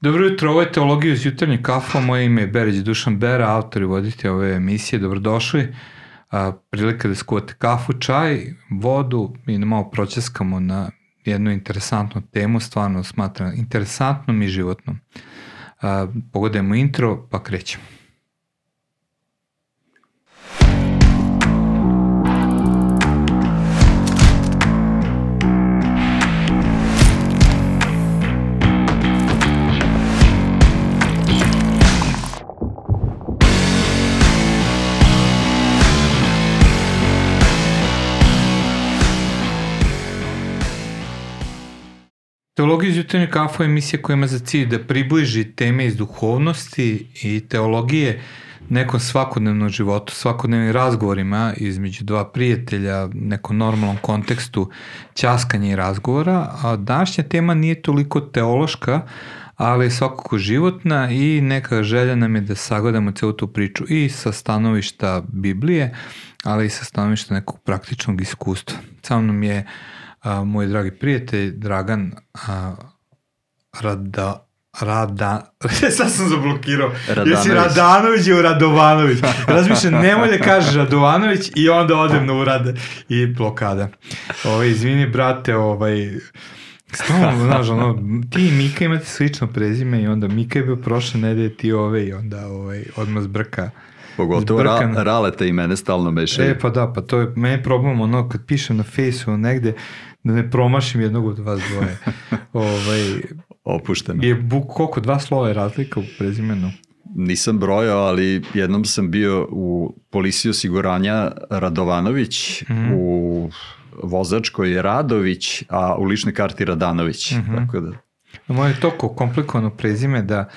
Dobro jutro, ovo je Teologija iz jutarnje kafa, moje ime je Berić Dušan Bera, autor i voditelj ove emisije, dobrodošli. A, prilika da skuvate kafu, čaj, vodu i da malo pročeskamo na jednu interesantnu temu, stvarno smatram interesantnom i životnom. A, pogodajmo intro, pa krećemo. Teologija iz jutarnje kafu je emisija koja ima za cilj da približi teme iz duhovnosti i teologije nekom svakodnevnom životu, svakodnevnim razgovorima između dva prijatelja, nekom normalnom kontekstu ćaskanja i razgovora, a današnja tema nije toliko teološka, ali je svakako životna i neka želja nam je da sagledamo celu tu priču i sa stanovišta Biblije, ali i sa stanovišta nekog praktičnog iskustva. Sa mnom je uh, a, moj dragi prijatelj Dragan a, Rada, Rada, sad sam zablokirao. Radanović. Jesi Radanović ili Radovanović? Razmišljam, nemoj da kažeš Radovanović i onda odem na urad i blokada. Ovaj, izvini, brate, ovaj, Stvarno, znaš, ono, ti i Mika imate slično prezime i onda Mika je bio prošle nedelje, ti ove i onda ovaj, odmah zbrka. Pogotovo ra, Raleta i mene stalno mešaju. E, pa da, pa to je, meni problem, ono, kad pišem na fejsu negde, da ne promašim jednog od vas dvoje. ovaj, Opušteno. Je buk, koliko, dva slova je razlika u prezimenu? Nisam brojao, ali jednom sam bio u policiji osiguranja Radovanović, mm -hmm. u vozačkoj je Radović, a u ličnoj karti Radanović. Mm -hmm. Tako da... Moje je toliko komplikovano prezime da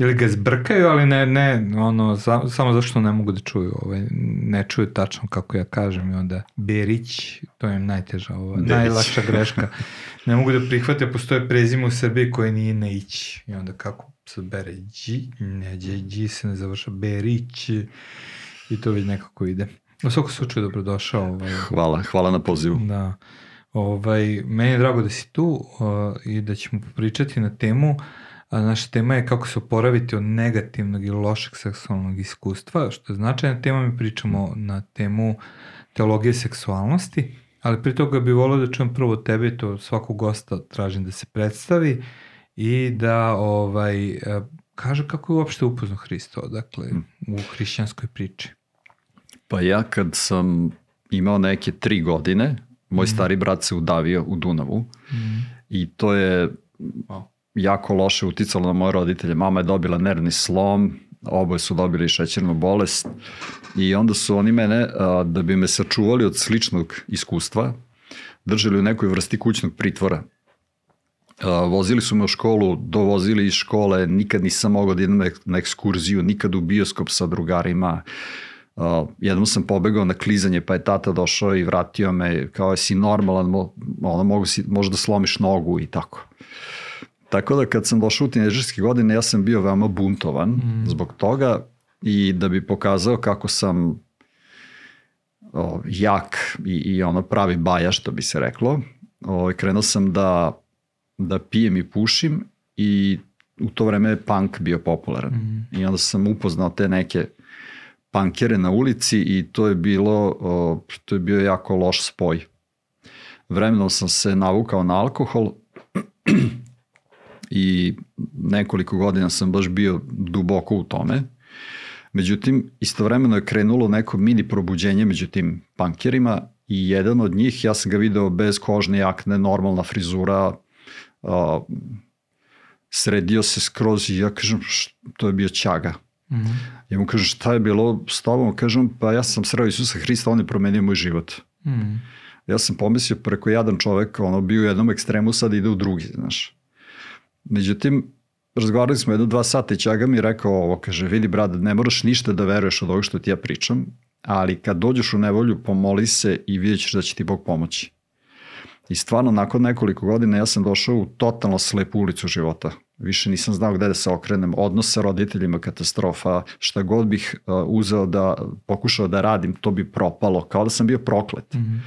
ili ga zbrkaju, ali ne, ne ono, za, samo zašto ne mogu da čuju, ovaj, ne čuju tačno kako ja kažem i onda Berić, to je najteža, ovaj, najlakša greška. Ne mogu da prihvate, postoje prezime u Srbiji koje nije Neić i onda kako se bere Đi, ne, Đi se ne završa Berić i to već nekako ide. U svakom slučaju dobrodošao. Ovaj, hvala, hvala na pozivu. Da. Ovaj, meni je drago da si tu uh, i da ćemo pričati na temu uh, a naša tema je kako se oporaviti od negativnog ili lošeg seksualnog iskustva, što je značajna tema, mi pričamo na temu teologije seksualnosti, ali pri toga bih volio da čujem prvo tebe, to svakog gosta tražim da se predstavi i da ovaj, kaže kako je uopšte upoznao Hristo, dakle, u hrišćanskoj priči. Pa ja kad sam imao neke tri godine, moj mm. stari brat se udavio u Dunavu mm. i to je wow jako loše uticalo na moje roditelje. Mama je dobila nervni slom, oboje su dobili šećernu bolest i onda su oni mene, da bi me sačuvali od sličnog iskustva, držali u nekoj vrsti kućnog pritvora. Vozili su me u školu, dovozili iz škole, nikad nisam mogao da idem na ekskurziju, nikad u bioskop sa drugarima. jednom sam pobegao na klizanje, pa je tata došao i vratio me, kao je si normalan, ono, možda slomiš nogu i tako. Tako da kad sam došao u tineđerske godine, ja sam bio veoma buntovan mm. zbog toga i da bi pokazao kako sam o, jak i, i ono pravi baja, što bi se reklo, o, krenuo sam da, da pijem i pušim i u to vreme je punk bio popularan. Mm. I onda sam upoznao te neke pankere na ulici i to je bilo, o, to je bio jako loš spoj. Vremenom sam se navukao na alkohol i nekoliko godina sam baš bio duboko u tome. Međutim, istovremeno je krenulo neko mini probuđenje među tim pankjerima i jedan od njih, ja sam ga video bez kožne jakne, normalna frizura, a, sredio se skroz i ja kažem, to je bio Ćaga. Mm -hmm. Ja mu kažem, šta je bilo s tobom? Kažem, pa ja sam sreo Isusa Hrista, on je promenio moj život. Mm -hmm. Ja sam pomislio, preko jedan čovek, ono, bio u jednom ekstremu, sad ide u drugi, znaš. Međutim, razgovarali smo jedno dva sata i Ćaga mi je rekao ovo, kaže, vidi brad, ne moraš ništa da veruješ od ovog što ti ja pričam, ali kad dođeš u nevolju, pomoli se i vidjet ćeš da će ti Bog pomoći. I stvarno, nakon nekoliko godina ja sam došao u totalno slepu ulicu života. Više nisam znao gde da se okrenem. Odnos sa roditeljima katastrofa. Šta god bih uh, uzeo da, pokušao da radim, to bi propalo. Kao da sam bio proklet. Mm -hmm.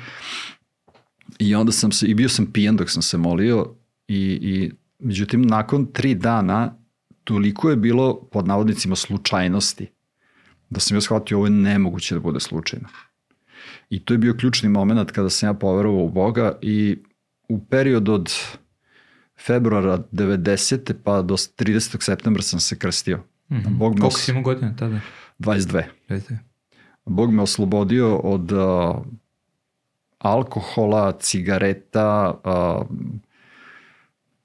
I onda sam se, i bio sam pijan dok sam se molio i, i Međutim, nakon tri dana toliko je bilo pod navodnicima slučajnosti da sam ja shvatio ovo je nemoguće da bude slučajno. I to je bio ključni moment kada sam ja poverovao u Boga i u period od februara 90. pa do 30. septembra sam se krstio. Mm -hmm. Bog Koliko si imao godina tada? 22. 22. Bog me oslobodio od uh, alkohola, cigareta, uh,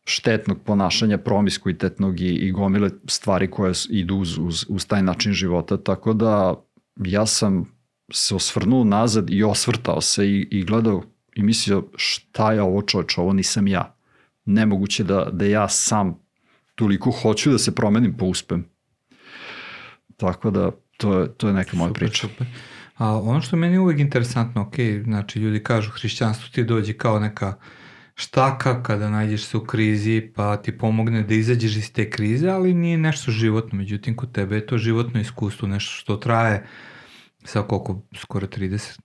štetnog ponašanja, promiskuitetnog i, i gomile stvari koje idu uz, uz, uz taj način života, tako da ja sam se osvrnuo nazad i osvrtao se i, i gledao i mislio šta je ovo čoveč, ovo nisam ja. Nemoguće da, da ja sam toliko hoću da se promenim pa uspem. Tako da to je, to je neka moja super, priča. Super. A ono što meni je uvek interesantno, ok, znači ljudi kažu hrišćanstvo ti dođe kao neka štaka kada nađeš se u krizi pa ti pomogne da izađeš iz te krize, ali nije nešto životno. Međutim, kod tebe je to životno iskustvo, nešto što traje sa koliko, skoro 30,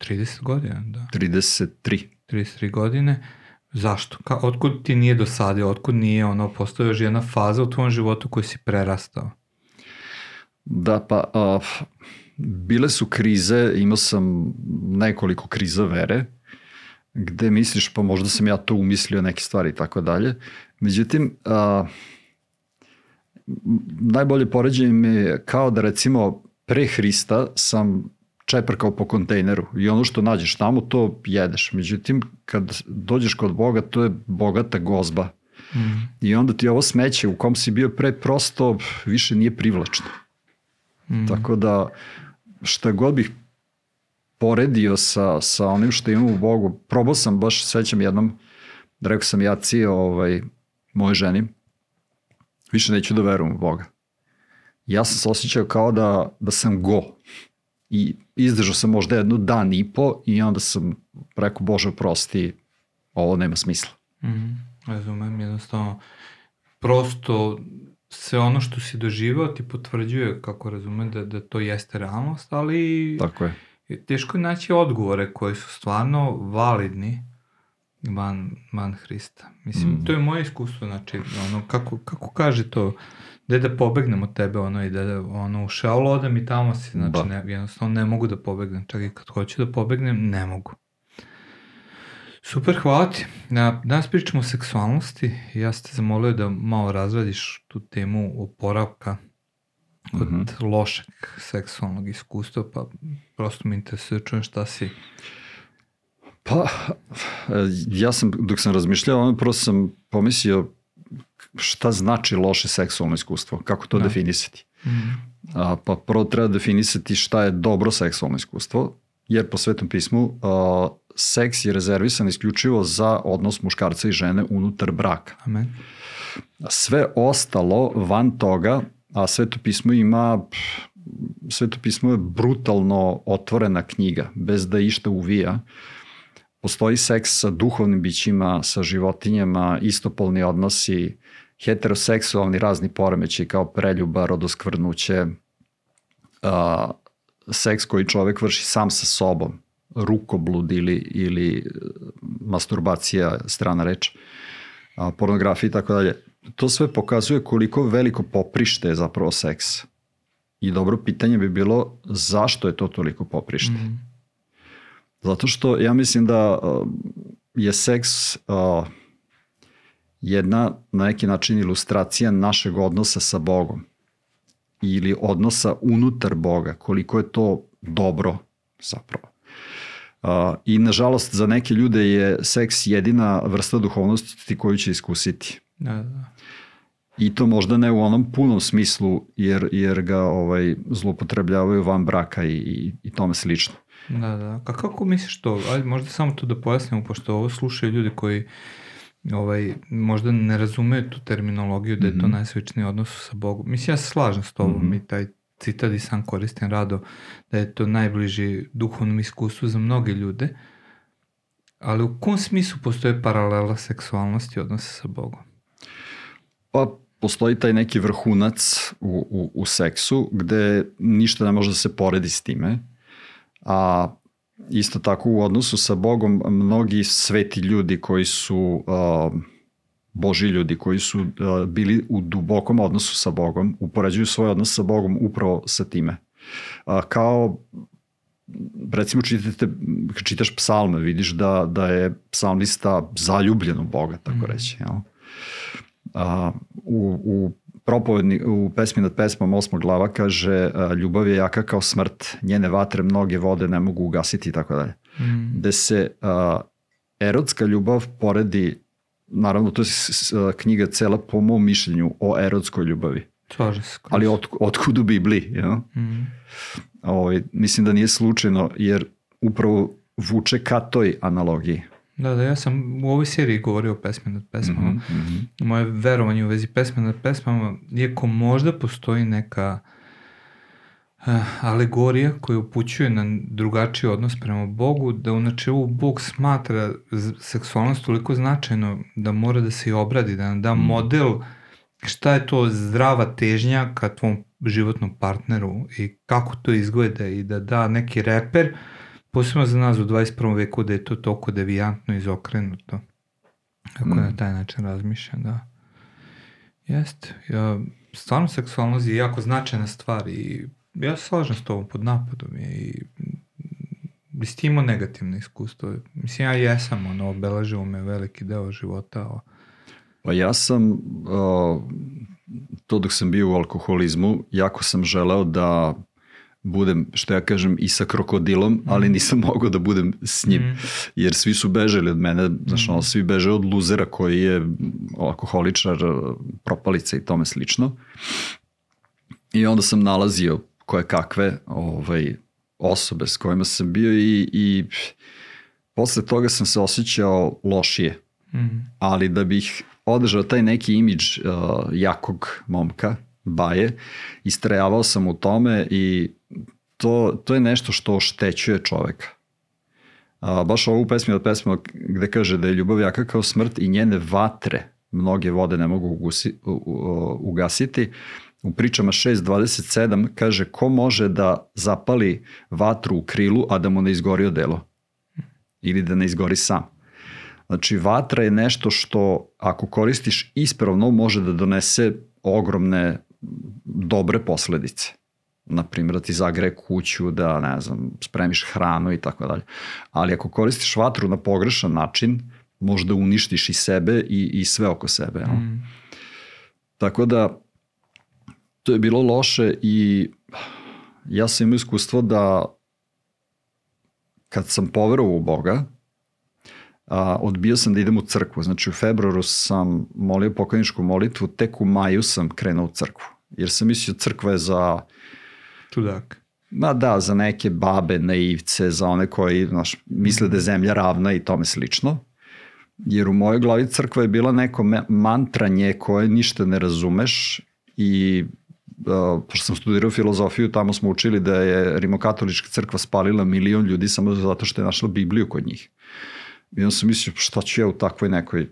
30 godina, da. 33. 33 godine. Zašto? Ka, otkud ti nije dosadio, otkud nije ono, postoje još jedna faza u tvojom životu koju si prerastao? Da, pa uh, bile su krize, imao sam nekoliko kriza vere, gde misliš pa možda sam ja to umislio neke stvari i tako dalje. Međutim, uh, najbolje poređenje mi je kao da recimo pre Hrista sam čeprkao po kontejneru i ono što nađeš tamo to jedeš. Međutim, kad dođeš kod Boga, to je bogata gozba. Mm. I onda ti ovo smeće u kom si bio pre prosto više nije privlačno. Mm. Tako da šta god bih poredio sa, sa onim što imam u Bogu, probao sam baš, sećam jednom, da rekao sam ja cije ovaj, moje ženi, više neću da verujem u Boga. Ja sam se osjećao kao da, da sam go. I izdržao sam možda jednu dan i po i onda sam rekao, Bože, prosti, ovo nema smisla. Mm, razumem, jednostavno, prosto sve ono što si doživao ti potvrđuje, kako razumem, da, da to jeste realnost, ali Tako je. Teško je naći odgovore koji su stvarno validni van, van Hrista. Mislim, mm. to je moje iskustvo, znači, ono, kako, kako kaže to, da da pobegnem od tebe, ono, i da, da ono, u šaulu odem i tamo si, znači, ne, jednostavno ne mogu da pobegnem, čak i kad hoću da pobegnem, ne mogu. Super, hvala ti. Danas pričamo o seksualnosti. Ja sam te zamolio da malo razradiš tu temu oporavka od mm -hmm. lošeg seksualnog iskustva, pa prosto mi interesuje da čujem šta si... Pa, ja sam, dok sam razmišljao, prosto sam pomislio šta znači loše seksualno iskustvo, kako to da. definisati. Mm -hmm. A, pa prvo treba definisati šta je dobro seksualno iskustvo, jer po svetom pismu a, seks je rezervisan isključivo za odnos muškarca i žene unutar braka. Amen. Sve ostalo van toga, a sveto pismo ima sveto pismo je brutalno otvorena knjiga, bez da išta uvija. Postoji seks sa duhovnim bićima, sa životinjama, istopolni odnosi, heteroseksualni razni poremeći kao preljuba, rodoskvrnuće, a, seks koji čovek vrši sam sa sobom, rukoblud ili, ili e, masturbacija, strana reč, a, pornografija i tako dalje. To sve pokazuje koliko veliko poprište je zapravo seks. I dobro pitanje bi bilo zašto je to toliko poprište? Mm. Zato što ja mislim da uh, je seks uh, jedna na neki način ilustracija našeg odnosa sa Bogom ili odnosa unutar Boga, koliko je to dobro zapravo. Uh, I nažalost za neke ljude je seks jedina vrsta duhovnosti koju će iskusiti. Da, da. I to možda ne u onom punom smislu jer, jer ga ovaj, zlopotrebljavaju van braka i, i, i tome slično. Da, da. A kako misliš to? Ajde, možda samo to da pojasnimo, pošto ovo slušaju ljudi koji ovaj, možda ne razumeju tu terminologiju da je to mm -hmm. najsvećniji odnos sa Bogom. Mislim, ja se slažem s tobom mm -hmm. i taj citat i sam koristim rado, da je to najbliži duhovnom iskustvu za mnoge ljude, ali u kom smislu postoje paralela seksualnosti i odnosa sa Bogom? Pa, postoji taj neki vrhunac u, u, u seksu gde ništa ne može da se poredi s time, a isto tako u odnosu sa Bogom mnogi sveti ljudi koji su uh, Boži ljudi koji su uh, bili u dubokom odnosu sa Bogom, upoređuju svoj odnos sa Bogom upravo sa time. Uh, kao recimo čitate, čitaš psalme, vidiš da, da je psalmista zaljubljen u Boga, tako mm. reći. Jel? A, u, u propovedni, u pesmi nad pesmom osma glava kaže ljubav je jaka kao smrt, njene vatre mnoge vode ne mogu ugasiti i tako dalje. Mm. Gde se a, erotska ljubav poredi naravno to je knjiga cela po mom mišljenju o erotskoj ljubavi. Slažem se. Ali od, otkud u Bibliji, ja? Mm. Ovaj, mislim da nije slučajno, jer upravo vuče ka toj analogiji. Da, da, ja sam u ovoj seriji govorio o pesme nad pesmama. Mm -hmm. Moje verovanje u vezi pesme nad pesmama, iako možda postoji neka uh, alegorija koja upućuje na drugačiji odnos prema Bogu, da u načelu Bog smatra seksualnost toliko značajno da mora da se i obradi, da nam da mm. model šta je to zdrava težnja ka tvom životnom partneru i kako to izgleda i da da neki reper, posebno za nas u 21. veku da je to toliko devijantno i izokrenuto. Kako mm. na taj način razmišljam, da. Jeste. Ja, stvarno seksualnost je jako značajna stvar i ja se slažem s tobom pod napadom je i Jesi ti imao negativno iskustvo? Mislim, ja jesam, ono, obelažilo me veliki deo života. O... Pa ja sam, uh, to dok sam bio u alkoholizmu, jako sam želeo da budem, što ja kažem, i sa krokodilom, mm. ali nisam mogao da budem s njim, mm. jer svi su bežali od mene, znaš, ono, svi beže od luzera koji je alkoholičar, propalica i tome slično. I onda sam nalazio koje kakve ovaj, osobe s kojima sam bio i, i posle toga sam se osjećao lošije. Mm. Ali da bih održao taj neki imidž uh, jakog momka, baje, istrajavao sam u tome i to, to je nešto što oštećuje čoveka. A, baš ovu pesmi od pesma gde kaže da je ljubav jaka kao smrt i njene vatre mnoge vode ne mogu ugusi, u, u, ugasiti. U pričama 6.27 kaže ko može da zapali vatru u krilu, a da mu ne izgori odelo? Ili da ne izgori sam. Znači, vatra je nešto što, ako koristiš ispravno, može da donese ogromne dobre posledice. Naprimjer, da ti zagre kuću, da, ne znam, spremiš hranu i tako dalje. Ali ako koristiš vatru na pogrešan način, možda uništiš i sebe i, i sve oko sebe. Mm. Tako da, to je bilo loše i ja sam imao iskustvo da kad sam poverovao u Boga, a, odbio sam da idem u crkvu. Znači u februaru sam molio pokojničku molitvu, tek u maju sam krenuo u crkvu. Jer sam mislio crkva je za... Čudak. Ma da, za neke babe, naivce, za one koji znaš, misle da je zemlja ravna i tome slično. Jer u mojoj glavi crkva je bila neko mantranje koje ništa ne razumeš i uh, pošto sam studirao filozofiju, tamo smo učili da je rimokatolička crkva spalila milion ljudi samo zato što je našla Bibliju kod njih. I onda sam mislio, šta ću ja u takvoj nekoj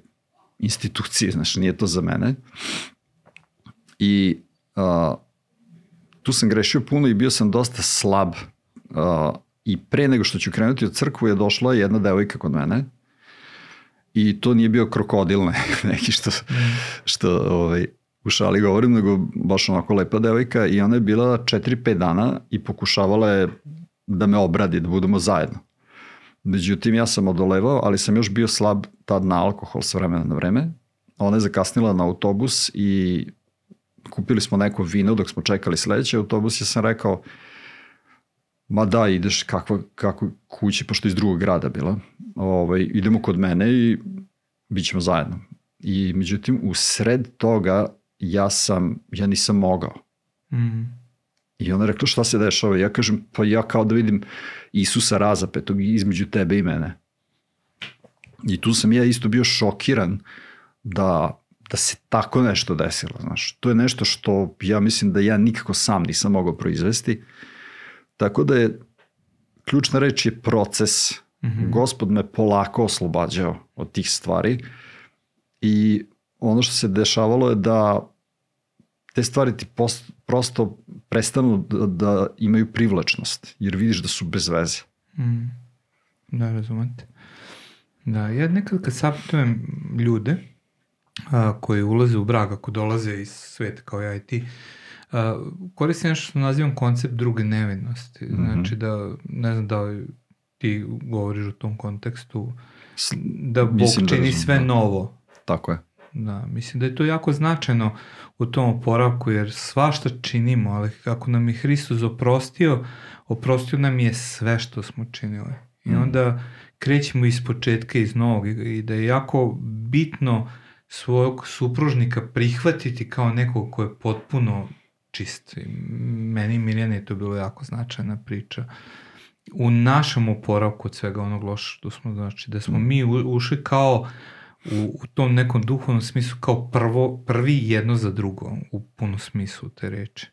instituciji, znaš, nije to za mene. I uh, tu sam grešio puno i bio sam dosta slab. Uh, I pre nego što ću krenuti od crkvu je došla jedna devojka kod mene i to nije bio krokodil ne, neki što, što ovaj, u šali govorim, nego baš onako lepa devojka i ona je bila 4-5 dana i pokušavala je da me obradi, da budemo zajedno. Međutim, ja sam odolevao, ali sam još bio slab tad na alkohol s vremena na vreme. Ona je zakasnila na autobus i kupili smo neko vino dok smo čekali sledeći autobus. Ja sam rekao, ma da, ideš kakva, kako kući, pošto iz drugog grada bila. Ovaj, idemo kod mene i bit ćemo zajedno. I međutim, u sred toga ja sam, ja nisam mogao. Mm. I ona rekla šta se dešava? Ja kažem, pa ja kao da vidim Isusa razapetog između tebe i mene. I tu sam ja isto bio šokiran da, da se tako nešto desilo. Znaš. To je nešto što ja mislim da ja nikako sam nisam mogao proizvesti. Tako da je, ključna reč je proces. Mm -hmm. Gospod me polako oslobađao od tih stvari i ono što se dešavalo je da te stvari ti post, prosto prestanu da, da imaju privlačnost, jer vidiš da su bez veze. Mm. Da, razumete. Da, ja nekad kad savjetujem ljude a, koji ulaze u brak, ako dolaze iz sveta kao ja i ti, a, koristim nešto što nazivam koncept druge nevinosti. Mm -hmm. Znači da, ne znam da li ti govoriš u tom kontekstu, da Bog mislim da čini da sve novo. Tako je. Da, mislim da je to jako značajno u tom oporavku, jer svašta činimo, ali kako nam je Hristos oprostio, oprostio nam je sve što smo činili. I mm. onda krećemo iz početka, iz novog i da je jako bitno svojeg supružnika prihvatiti kao nekog ko je potpuno čist. I meni i Mirjana je to bilo jako značajna priča. U našem oporavku od svega onog loša što smo, znači da smo mm. mi ušli kao u, u tom nekom duhovnom smislu kao prvo, prvi jedno za drugo u punom smislu te reči.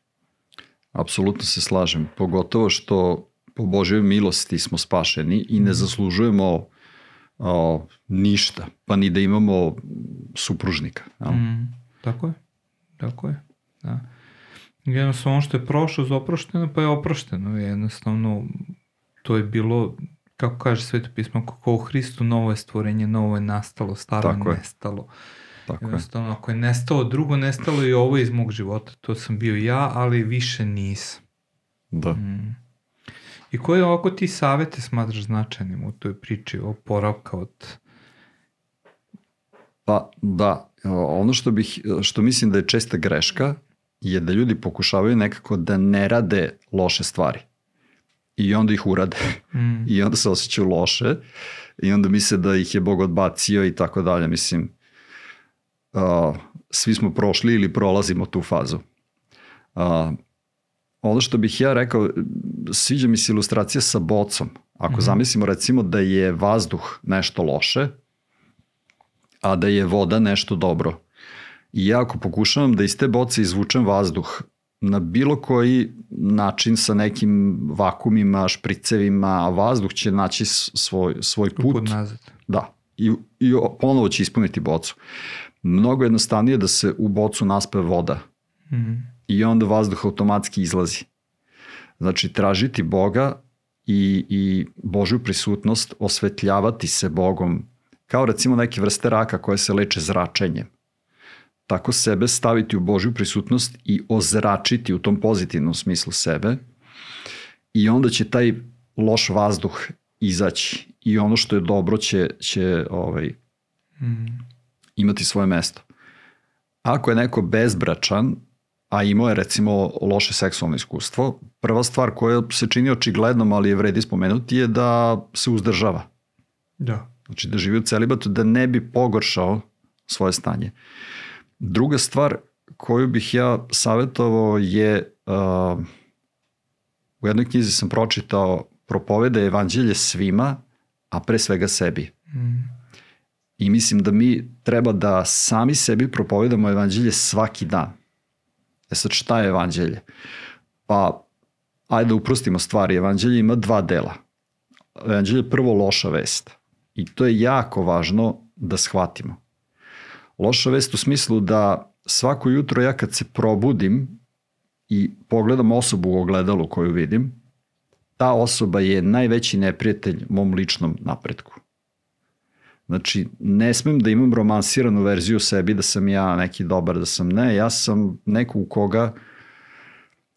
Apsolutno se slažem, pogotovo što po Božoj milosti smo spašeni i ne mhm. zaslužujemo o, ništa, pa ni da imamo supružnika. Ja? Mm, tako je, tako je. Da. Jednostavno ono što je prošlo zaoprošteno, pa je oprošteno. Jednostavno to je bilo kako kaže sveto pismo, kako u Hristu novo je stvorenje, novo je nastalo, staro Tako je nestalo. Tako Jednostavno, je. ako je nestalo drugo, nestalo i ovo iz mog života. To sam bio ja, ali više nisam. Da. Mm. I koje ovako ti savete smatraš značajnim u toj priči o poravka od... Pa da, ono što, bih, što mislim da je česta greška je da ljudi pokušavaju nekako da ne rade loše stvari i onda ih urade mm. i onda se osjećaju loše i onda misle da ih je Bog odbacio i tako dalje. Mislim, uh, svi smo prošli ili prolazimo tu fazu. Uh, ono što bih ja rekao, sviđa mi se ilustracija sa bocom. Ako mm. zamislimo recimo da je vazduh nešto loše, a da je voda nešto dobro. I ja ako pokušavam da iz te boce izvučem vazduh na bilo koji način sa nekim vakumima, špricevima, vazduh će naći svoj, svoj put. Put nazad. Da. I, I ponovo će ispuniti bocu. Mnogo jednostavnije da se u bocu naspe voda. Mm. I onda vazduh automatski izlazi. Znači, tražiti Boga i, i Božju prisutnost, osvetljavati se Bogom, kao recimo neke vrste raka koje se leče zračenjem tako sebe staviti u Božju prisutnost i ozračiti u tom pozitivnom smislu sebe i onda će taj loš vazduh izaći i ono što je dobro će, će ovaj, mm. imati svoje mesto. Ako je neko bezbračan, a imao je recimo loše seksualno iskustvo, prva stvar koja se čini očiglednom, ali je vredi spomenuti, je da se uzdržava. Da. Znači da živi u celibatu, da ne bi pogoršao svoje stanje. Uh, Druga stvar koju bih ja savjetovao je, uh, u jednoj knjizi sam pročitao propoveda evanđelje svima, a pre svega sebi. Mm. I mislim da mi treba da sami sebi propovedamo evanđelje svaki dan. E sad šta je evanđelje? Pa, ajde da uprostimo stvari. Evanđelje ima dva dela. Evanđelje je prvo loša vest. I to je jako važno da shvatimo. Loša vest u smislu da svako jutro ja kad se probudim i pogledam osobu u ogledalu koju vidim, ta osoba je najveći neprijatelj mom ličnom napretku. Znači, ne smem da imam romansiranu verziju sebi, da sam ja neki dobar, da sam ne, ja sam neko u koga,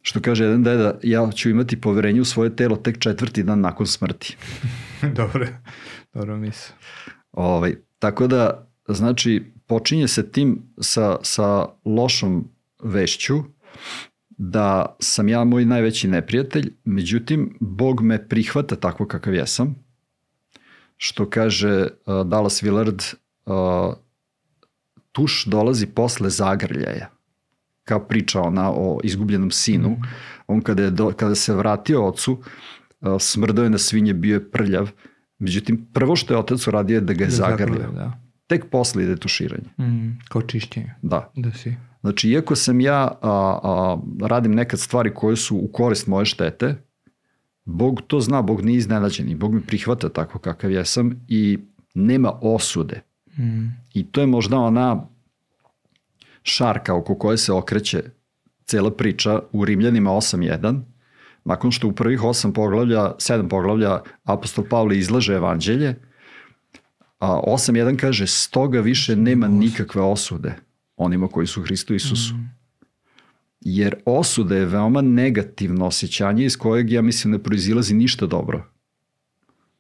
što kaže jedan deda, ja ću imati poverenje u svoje telo tek četvrti dan nakon smrti. dobro, dobro misl. Ovaj, tako da, znači, počinje se tim sa, sa lošom vešću da sam ja moj najveći neprijatelj, međutim, Bog me prihvata tako kakav jesam, što kaže uh, Dallas Willard, uh, tuš dolazi posle zagrljaja, kao priča ona o izgubljenom sinu. Mm. On kada, je do, kada se vratio ocu, uh, smrdao je na svinje, bio je prljav, međutim, prvo što je otac uradio je da ga je da zagrljao. Da tek posle ide tuširanje. Mm, kao čišćenje. Da. Da si. Znači, iako sam ja, a, a, radim nekad stvari koje su u korist moje štete, Bog to zna, Bog nije iznenađen i Bog mi prihvata tako kakav ja sam i nema osude. Mm. I to je možda ona šarka oko koje se okreće cela priča u Rimljanima 8.1, nakon što u prvih 8 poglavlja, 7 poglavlja apostol Pavle izlaže evanđelje, A 8.1 kaže, stoga više nema nikakve osude onima koji su Hristu Isusu. Mm. Jer osuda je veoma negativno osjećanje iz kojeg, ja mislim, ne proizilazi ništa dobro.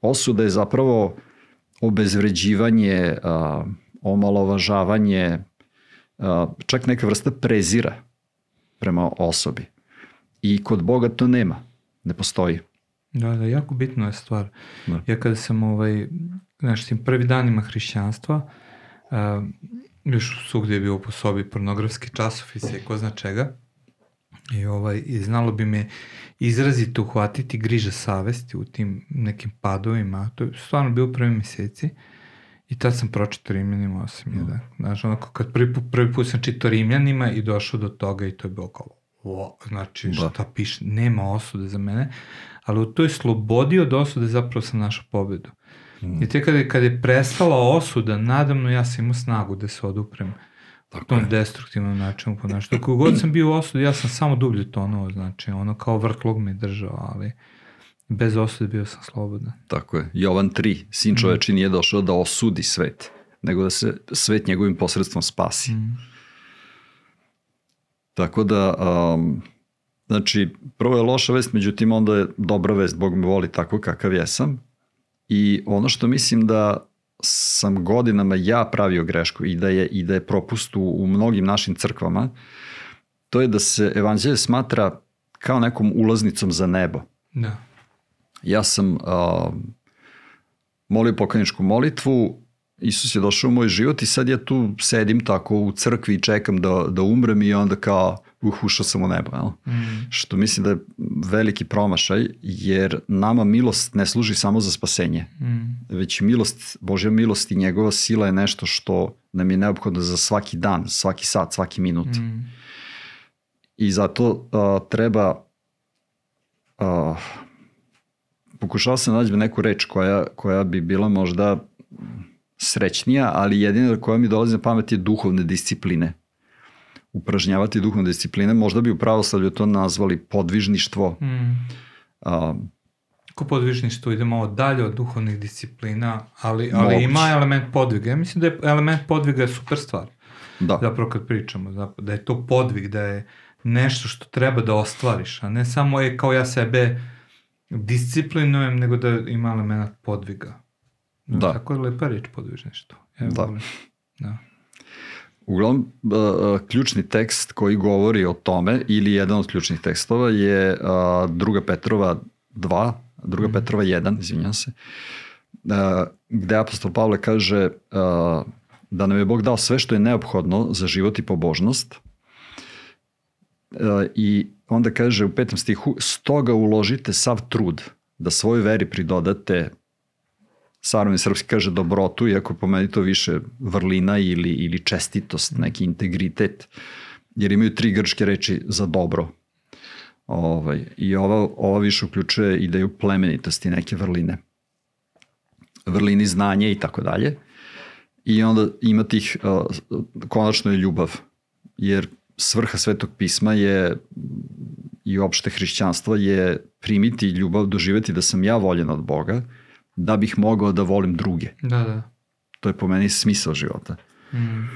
Osuda je zapravo obezvređivanje, a, omalovažavanje, a, čak neka vrsta prezira prema osobi. I kod Boga to nema, ne postoji. Da, da, jako bitna je stvar. Da. Ja kada sam ovaj, znaš, tim prvi danima hrišćanstva, uh, još svugdje je bio po sobi pornografski časopis i ko zna čega, i, ovaj, i znalo bi me izrazito uhvatiti griža savesti u tim nekim padovima, to je stvarno bilo prvi meseci, i tad sam pročitao Rimljanima 8.1. Mm. Znaš, onako, kad prvi, put, prvi put sam čitao Rimljanima i došao do toga i to je bilo kao, o, znači, da. šta piše, nema osude za mene, ali u toj slobodi od osude zapravo sam našao pobedu. Mm. I te kada, kada je prestala osuda, nadamno ja sam imao snagu da se oduprem Tako tom je. destruktivnom načinu ponašanja. Kako god sam bio u osudi, ja sam samo dublje tonuo, znači ono kao vrtlog me držao, ali bez osude bio sam slobodan. Tako je. Jovan 3, sin mm. čoveči nije došao da osudi svet, nego da se svet njegovim posredstvom spasi. Mm. Tako da, um, znači, prvo je loša vest, međutim onda je dobra vest, Bog me voli tako kakav jesam. I ono što mislim da sam godinama ja pravio grešku i da je, i da je propust u, u mnogim našim crkvama, to je da se evanđelje smatra kao nekom ulaznicom za nebo. Da. Ja sam uh, molio pokajničku molitvu, Isus je došao u moj život i sad ja tu sedim tako u crkvi i čekam da, da umrem i onda kao uh, ušao sam u nebo. Jel? Mm. Što mislim da je veliki promašaj, jer nama milost ne služi samo za spasenje, mm. već milost, Božja milost i njegova sila je nešto što nam je neophodno za svaki dan, svaki sat, svaki minut. Mm. I zato uh, treba uh, pokušao sam da nađem neku reč koja, koja bi bila možda srećnija, ali jedina koja mi dolazi na pamet je duhovne discipline. Upražnjavati duhovne discipline, možda bi u pravoslavlju to nazvali podvižništvo. Mm. A, Ko podvižništvo ide malo dalje od duhovnih disciplina, ali, ali moguće. ima element podviga. Ja mislim da je element podviga je super stvar. Da. Zapravo kad pričamo, zapravo, da je to podvig, da je nešto što treba da ostvariš, a ne samo je kao ja sebe disciplinujem, nego da ima element podviga. Da. Tako je lepa reč podvižništvo. Evo, da. Volim. da. Uglavnom, uh, ključni tekst koji govori o tome, ili jedan od ključnih tekstova je uh, druga Petrova 2, druga mm. Petrova 1, izvinjam se, uh, gde apostol Pavle kaže da nam je Bog dao sve što je neophodno za život i pobožnost i onda kaže u petom stihu, stoga uložite sav trud da svoj veri pridodate Sarovni srpski kaže dobrotu, iako po meni to više vrlina ili, ili čestitost, neki integritet, jer imaju tri grčke reči za dobro. Ovaj, I ova, ova više uključuje ideju plemenitosti, neke vrline. Vrlini znanje i tako dalje. I onda ima tih, konačno je ljubav, jer svrha svetog pisma je i opšte hrišćanstvo je primiti ljubav, doživeti da sam ja voljen od Boga, da bih mogao da volim druge. Da, da. To je po meni smisao života. Mm.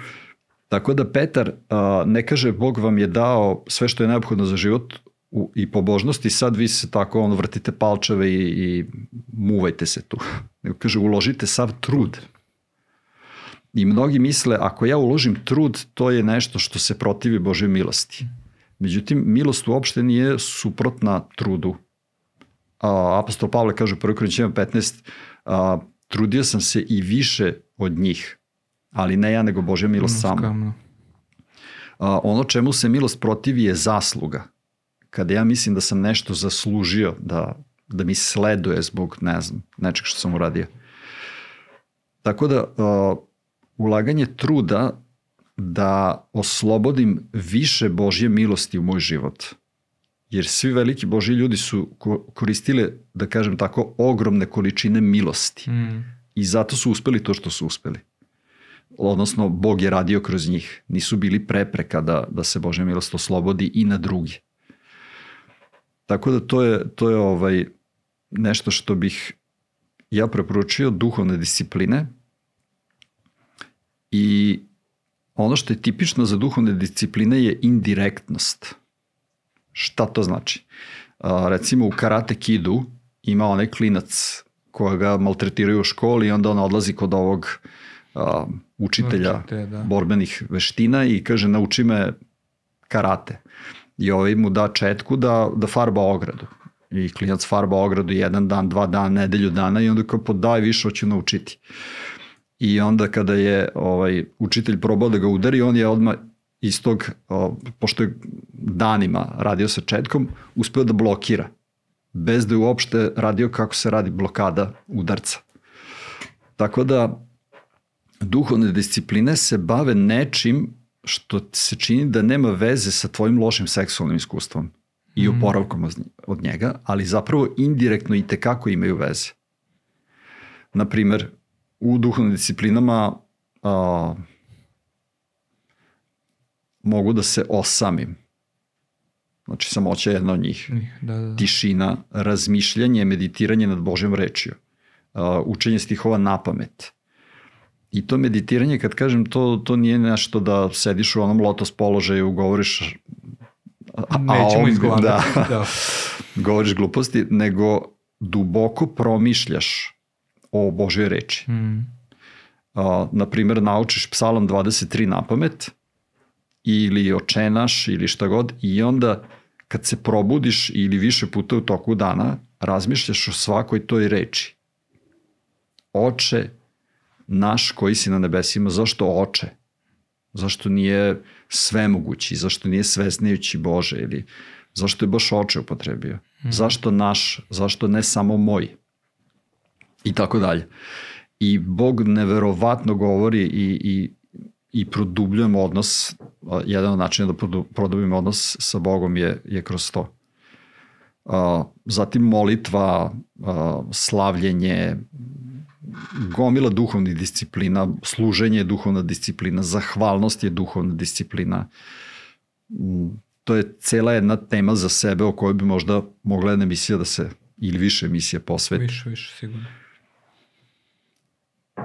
Tako da Petar a, ne kaže Bog vam je dao sve što je neophodno za život u, i pobožnosti, sad vi se tako ono, vrtite palčeve i, i muvajte se tu. Nego kaže uložite sav trud. I mnogi misle ako ja uložim trud, to je nešto što se protivi Božoj milosti. Međutim, milost uopšte nije suprotna trudu apostol Pavle kaže u 1. Korinćima 15, a, trudio sam se i više od njih, ali ne ja nego Božja milost samo. A, ono čemu se milost protivi je zasluga. Kada ja mislim da sam nešto zaslužio, da, da mi sleduje zbog, ne znam, nečeg što sam uradio. Tako da, a, ulaganje truda da oslobodim više Božje milosti u moj život – jer svi veliki Boži ljudi su koristile, da kažem tako, ogromne količine milosti. Mm. I zato su uspeli to što su uspeli. Odnosno, Bog je radio kroz njih. Nisu bili prepreka da, da se Božja milost oslobodi i na drugi. Tako da to je, to je ovaj nešto što bih ja preporučio duhovne discipline I ono što je tipično za duhovne discipline je indirektnost. Šta to znači? A, recimo u karate kidu ima onaj klinac koja ga maltretiraju u školi i onda on odlazi kod ovog a, učitelja Učite, da. borbenih veština i kaže nauči me karate. I ovaj mu da četku da, da farba ogradu. I klinac farba ogradu jedan dan, dva dana, nedelju dana i onda kao podaj više hoću naučiti. I onda kada je ovaj učitelj probao da ga udari, on je odmah iz tog, o, pošto je danima radio sa četkom, uspeo da blokira bez da je uopšte radio kako se radi blokada udarca. Tako da duhovne discipline se bave nečim što se čini da nema veze sa tvojim lošim seksualnim iskustvom i mm. oporavkom od njega, ali zapravo indirektno i tekako imaju veze. Naprimer, u duhovnim disciplinama a, mogu da se osamim. Znači, samoća je jedna od njih. Da, da, da. Tišina, razmišljanje, meditiranje nad Božjom rečiju. A, učenje stihova na pamet I to meditiranje, kad kažem, to, to nije nešto da sediš u onom lotos položaju, govoriš a, Nećemo izgovarati. Da, da. govoriš gluposti, nego duboko promišljaš o Božoj reči. Mm. A, naprimer, naučiš psalam 23 na pamet ili očenaš ili šta god i onda kad se probudiš ili više puta u toku dana, razmišljaš o svakoj toj reči. Oče, naš koji si na nebesima, zašto oče? Zašto nije svemogući? Zašto nije svesnejući Bože? Ili zašto je baš oče upotrebio? Mm. Zašto naš? Zašto ne samo moj? I tako dalje. I Bog neverovatno govori i, i, i produbljujemo odnos, jedan od načina da produbimo odnos sa Bogom je, je kroz to. Zatim molitva, slavljenje, gomila duhovnih disciplina, služenje je duhovna disciplina, zahvalnost je duhovna disciplina. Mm, to je cela jedna tema za sebe o kojoj bi možda mogla jedna emisija da se, ili više emisija posveti. Više, više, sigurno.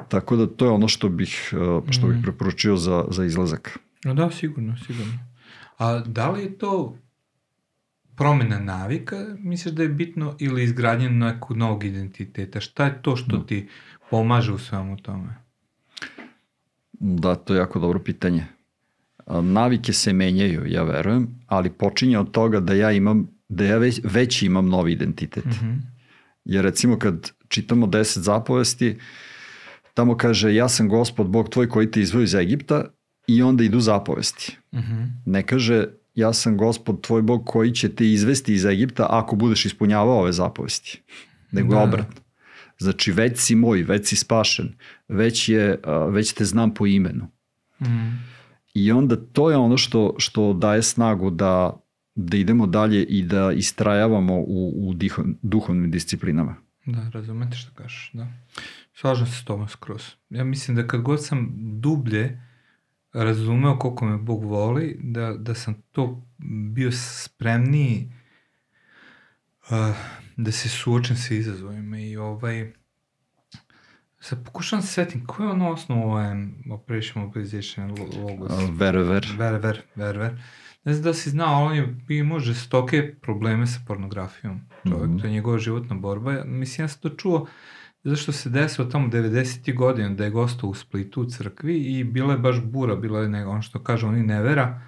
Tako da to je ono što bih, uh, što bih mm. preporučio za, za izlazak. No da, sigurno, sigurno. A da li je to promena navika, misliš da je bitno ili izgradnje nekog novog identiteta? Šta je to što da. ti pomaže u svemu tome? Da, to je jako dobro pitanje. Navike se menjaju, ja verujem, ali počinje od toga da ja imam, da ja već, već imam novi identitet. Mm -hmm. Jer recimo kad čitamo deset zapovesti, tamo kaže ja sam gospod Bog tvoj koji te izvoju iz Egipta i onda idu zapovesti. Mm -hmm. Ne kaže ja sam gospod tvoj Bog koji će te izvesti iz Egipta ako budeš ispunjavao ove zapovesti. Nego da. obratno. Znači već si moj, već si spašen, već, je, već te znam po imenu. Mm. I onda to je ono što, što daje snagu da, da idemo dalje i da istrajavamo u, u duhovnim disciplinama. Da, razumete što kažeš, da. Slažem se s tobom skroz. Ja mislim da kad god sam dublje razumeo koliko me Bog voli, da, da sam to bio spremniji uh, da se suočem sa izazovima i ovaj Sad pokušam se svetim, ko je ono osnovu OM, Operation Mobilization Logos? Uh, ver, ver. Ver. Ne znam da si znao, on je imao žestoke probleme sa pornografijom. Čovjek, mm -hmm. to je njegova životna borba. Mislim, ja sam to čuo zašto se desilo tamo 90. godina da je gostao u Splitu u crkvi i bila je baš bura, bila je nego, on što kaže, oni nevera.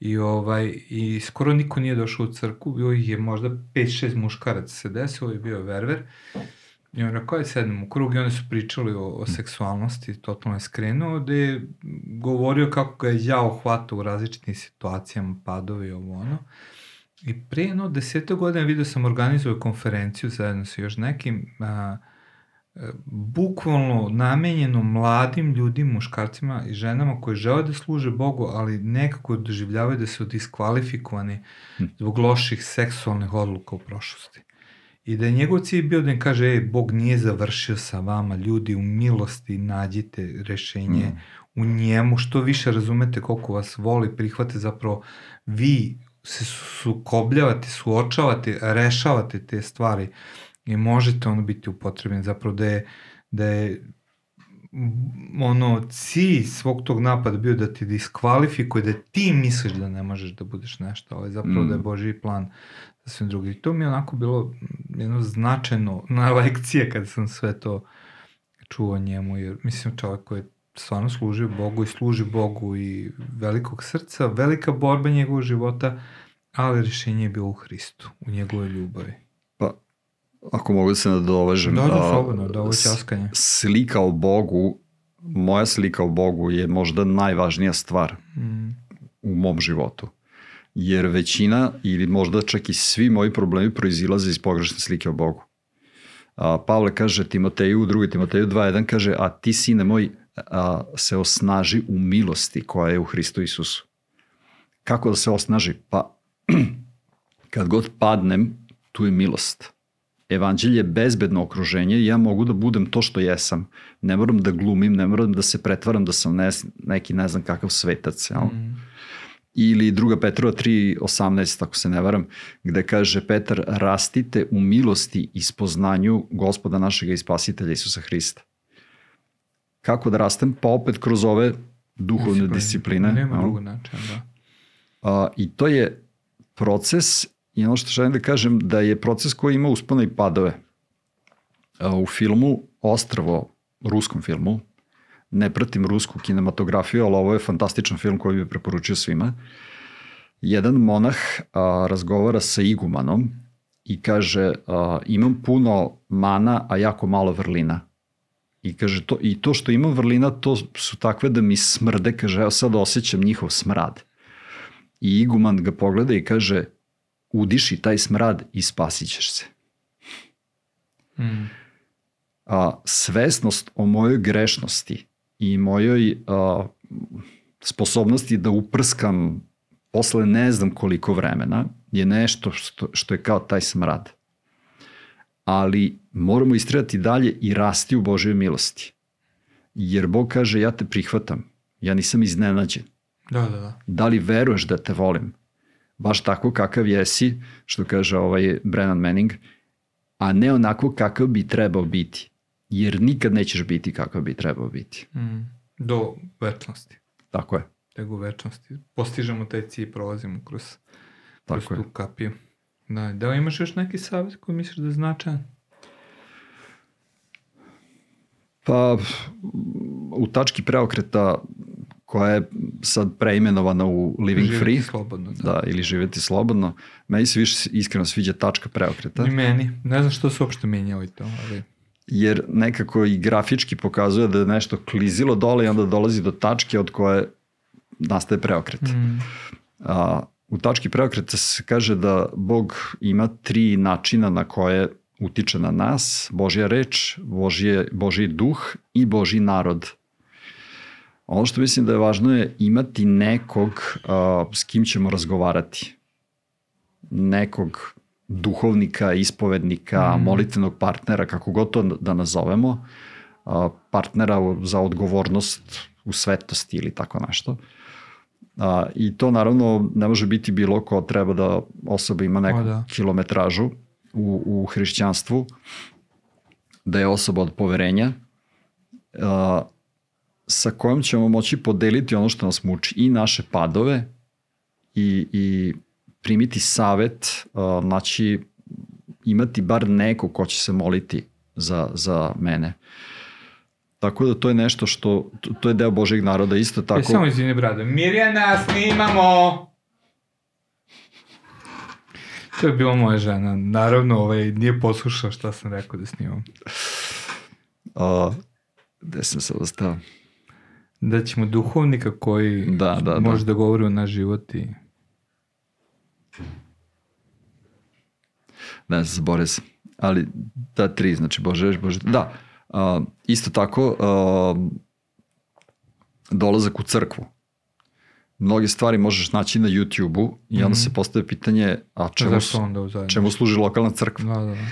I, ovaj, I skoro niko nije došao u crku, bio je možda 5-6 muškaraca se desilo i bio verver. I on rekao, je sedem u krug i oni su pričali o, o seksualnosti, totalno je skrenuo, gde je govorio kako ga je jao hvata u različitim situacijama, padovi ovo ono. I pre jedno desete godine vidio sam organizovao konferenciju zajedno sa još nekim, a, bukvalno namenjeno mladim ljudima, muškarcima i ženama koji žele da služe Bogu, ali nekako doživljavaju da su diskvalifikovani hm. zbog loših seksualnih odluka u prošlosti. I da je njegov cilj bio da im kaže, ej, Bog nije završio sa vama, ljudi u milosti nađite rešenje mm. u njemu, što više razumete koliko vas voli, prihvate zapravo vi se sukobljavate, suočavate, rešavate te stvari i možete ono biti upotrebljen zapravo da je, da je ono, cilj svog tog napada bio da ti diskvalifikuje, da ti misliš da ne možeš da budeš nešto, ali zapravo mm. da je Božji plan za sve drugi. I to mi je onako bilo jedno značajno na lekcije kada sam sve to čuo njemu, jer mislim čovjek koji stvarno služi Bogu i služi Bogu i velikog srca, velika borba njegovog života, ali rješenje je bilo u Hristu, u njegove ljubavi. Ako mogu da se nadovežem. Da, da, slobodno, da ovo časkanje. Slika o Bogu, moja slika o Bogu je možda najvažnija stvar mm. u mom životu. Jer većina ili možda čak i svi moji problemi proizilaze iz pogrešne slike o Bogu. A, Pavle kaže Timoteju, u 2. Timoteju 2.1 kaže, a ti sine moj a, se osnaži u milosti koja je u Hristu Isusu. Kako da se osnaži? Pa kad god padnem, tu je milost. Evanđelje je bezbedno okruženje i ja mogu da budem to što jesam. Ne moram da glumim, ne moram da se pretvaram da sam ne, neki ne znam kakav svetac. Jel? Mm. Ili druga Petrova 3.18, ako se ne varam, gde kaže Petar, rastite u milosti i spoznanju gospoda našega i spasitelja Isusa Hrista. Kako da rastem? Pa opet kroz ove duhovne discipline Nema drugog načina, da. A, I to je proces i ono što želim da kažem da je proces koji ima uspone i padove. U filmu Ostravo, ruskom filmu, ne pratim rusku kinematografiju, ali ovo je fantastičan film koji bi preporučio svima. Jedan monah a, razgovara sa igumanom i kaže a, imam puno mana, a jako malo vrlina. I kaže to, i to što imam vrlina, to su takve da mi smrde, kaže, evo sad osjećam njihov smrad. I iguman ga pogleda i kaže, udiši taj smrad i spasit ćeš se. Mm. A, svesnost o mojoj grešnosti i mojoj a, sposobnosti da uprskam posle ne znam koliko vremena je nešto što, što je kao taj smrad. Ali moramo istrajati dalje i rasti u Božoj milosti. Jer Bog kaže ja te prihvatam, ja nisam iznenađen. Da, da, da. Da li veruješ da te volim? Baš tako kakav jesi, što kaže ovaj Brennan Manning, a ne onako kakav bi trebao biti. Jer nikad nećeš biti kakav bi trebao biti. Mm. Do večnosti. Tako je. Tego večnosti. Postižemo taj cilj, prolazimo kroz, kroz Tako tu je. kapiju. Da, da li imaš još neki savjet koji misliš da je značajan? Pa, u tački preokreta koja je sad preimenovana u Living živjeti Free. slobodno. Da. da, ili živjeti slobodno. Meni se više iskreno sviđa tačka preokreta. I meni. Ne znam što su uopšte menjali to, ali... Jer nekako i grafički pokazuje da je nešto klizilo dole i onda dolazi do tačke od koje nastaje preokret. Mm. A, u tački preokreta se kaže da Bog ima tri načina na koje utiče na nas, Božja reč, Božje, Božji duh i Božji narod. Ono što mislim da je važno je imati nekog uh, s kim ćemo razgovarati. Nekog duhovnika, ispovednika, mm. molitvenog partnera, kako god to da nazovemo, uh, partnera za odgovornost u svetosti ili tako nešto. A, I to naravno ne može biti bilo ko treba da osoba ima neku o, da. kilometražu u, u hrišćanstvu, da je osoba od poverenja, a, sa kojom ćemo moći podeliti ono što nas muči i naše padove i, i primiti savet, uh, znači imati bar neko ko će se moliti za, za mene. Tako da to je nešto što, to je deo Božeg naroda isto tako. E, samo izvini, brade. Mirjana, snimamo! To je bila moja žena. Naravno, ovaj, nije poslušao šta sam rekao da snimam. A, gde sam se ostao? Da ćemo duhovnika koji da, da, da. može da, da govori o naš život i... Ne znam, zbore se. Ali da, tri, znači Bože, Bože, da. Uh, isto tako, uh, dolazak u crkvu. Mnoge stvari možeš naći na YouTube-u i onda mm -hmm. se postaje pitanje, a čemu, čemu služi lokalna crkva? Da, da, da.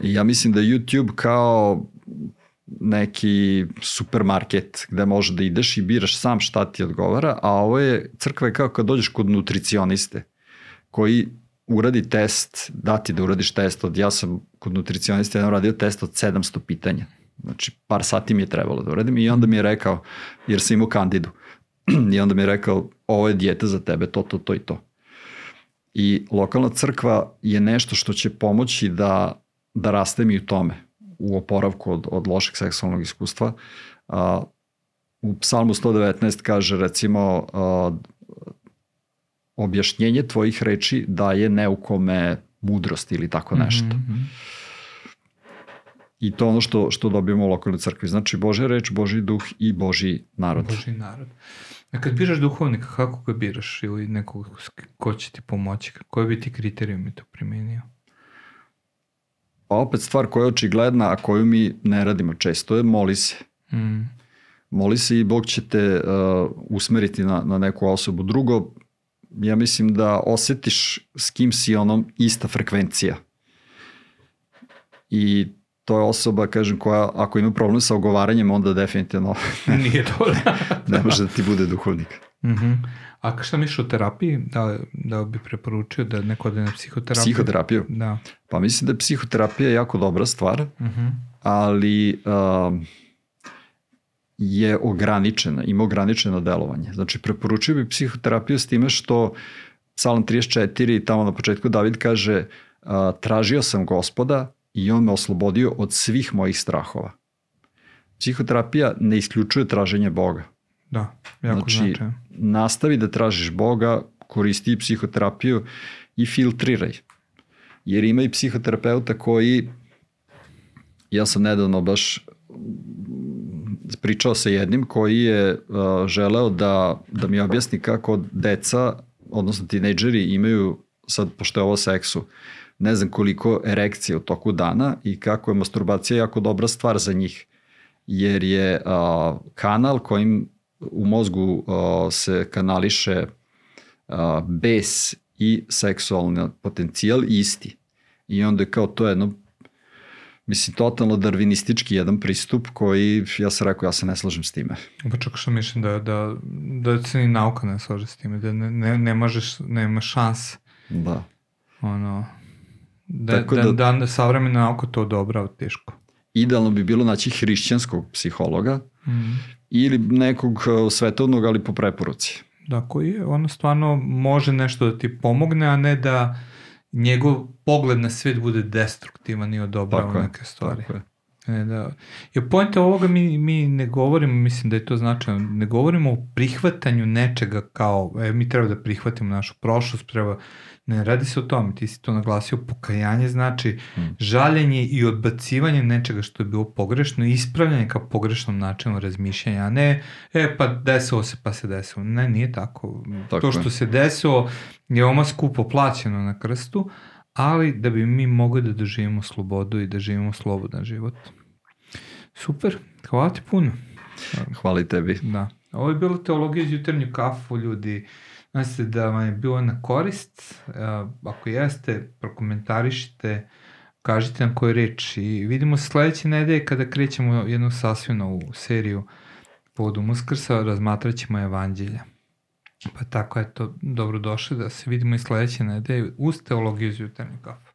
I ja mislim da YouTube kao neki supermarket gde može da ideš i biraš sam šta ti odgovara, a ovo je, crkva je kao kad dođeš kod nutricioniste koji uradi test, da ti da uradiš test od, ja sam kod nutricionista jedan uradio test od 700 pitanja. Znači, par sati mi je trebalo da uradim i onda mi je rekao, jer sam imao kandidu, i onda mi je rekao, ovo je dijete za tebe, to, to, to i to. I lokalna crkva je nešto što će pomoći da, da raste mi u tome, u oporavku od, od lošeg seksualnog iskustva. A, u psalmu 119 kaže recimo a, objašnjenje tvojih reči daje neukome mudrost ili tako nešto. Mm -hmm. I to ono što, što dobijemo u lokalnoj crkvi. Znači Božja reč, Boži duh i Boži narod. Boži narod. A kad biraš duhovnika, kako ga biraš ili nekog ko će ti pomoći? Koje bi ti kriterijumi to primenio? Pa opet stvar koja je očigledna, a koju mi ne radimo često je moli se. Mm. Moli se i Bog će te uh, usmeriti na, na neku osobu. Drugo, ja mislim da osetiš s kim si onom ista frekvencija. I to je osoba, kažem, koja ako ima problem sa ogovaranjem, onda definitivno nije to. ne može da ti bude duhovnik. Uh mhm. -huh. A šta misliš o terapiji? Da, da bi preporučio da neko ode na psihoterapiju? Psihoterapiju? Da. Pa mislim da je psihoterapija jako dobra stvar, uh mhm. -huh. ali uh, je ograničena, ima ograničeno delovanje. Znači, preporučio bi psihoterapiju s time što Psalam 34 tamo na početku David kaže uh, tražio sam gospoda i on me oslobodio od svih mojih strahova. Psihoterapija ne isključuje traženje Boga. Da, jako znači, značajno. nastavi da tražiš Boga, koristi psihoterapiju i filtriraj. Jer ima i psihoterapeuta koji, ja sam nedavno baš pričao sa jednim koji je uh, želeo da, da mi objasni kako deca, odnosno tinejdžeri imaju, sad pošto je ovo seksu, ne znam koliko erekcije u toku dana i kako je masturbacija jako dobra stvar za njih. Jer je uh, kanal kojim u mozgu uh, se kanališe uh, bes i seksualni potencijal isti. I onda je kao to jedno mislim, totalno darvinistički jedan pristup koji, ja sam rekao, ja se ne slažem s time. Pa čak što mislim da, da, da se ni nauka ne slaže s time, da ne, ne, ne možeš, nema šans. Da. Ono, da, Tako da, da, da savremena nauka to odobrava teško. Idealno bi bilo naći hrišćanskog psihologa mm. ili nekog uh, svetovnog, ali po preporuci. Da, koji je, ono stvarno može nešto da ti pomogne, a ne da njegov pogled na svet bude destruktivan i odobrava neke stvari. Tako je. Ne, da. Je pojenta ovoga mi, mi ne govorimo, mislim da je to značajno, ne govorimo o prihvatanju nečega kao, e, mi treba da prihvatimo našu prošlost, treba Ne radi se o tome, ti si to naglasio, pokajanje znači hmm. žaljenje i odbacivanje nečega što je bilo pogrešno ispravljanje ka pogrešnom načinu razmišljanja, a ne, e pa desilo se pa se desilo. Ne, nije tako. tako to što je. se desilo je oma skupo plaćeno na krstu, ali da bi mi mogli da doživimo slobodu i da živimo slobodan život. Super, hvala ti puno. Hvala i tebi. Da. Ovo je bilo teologija iz jutarnju kafu, ljudi. Mislite da vam je bilo na korist? Ako jeste, prokomentarišite, kažite nam koju reč i vidimo se sledeće nedelje kada krećemo jednu sasvim novu seriju povodom Uskrsa, razmatrat ćemo evanđelja. Pa tako, eto, dobrodošli da se vidimo i sledeće nedelje uz teologiju iz jutarnjeg kafa.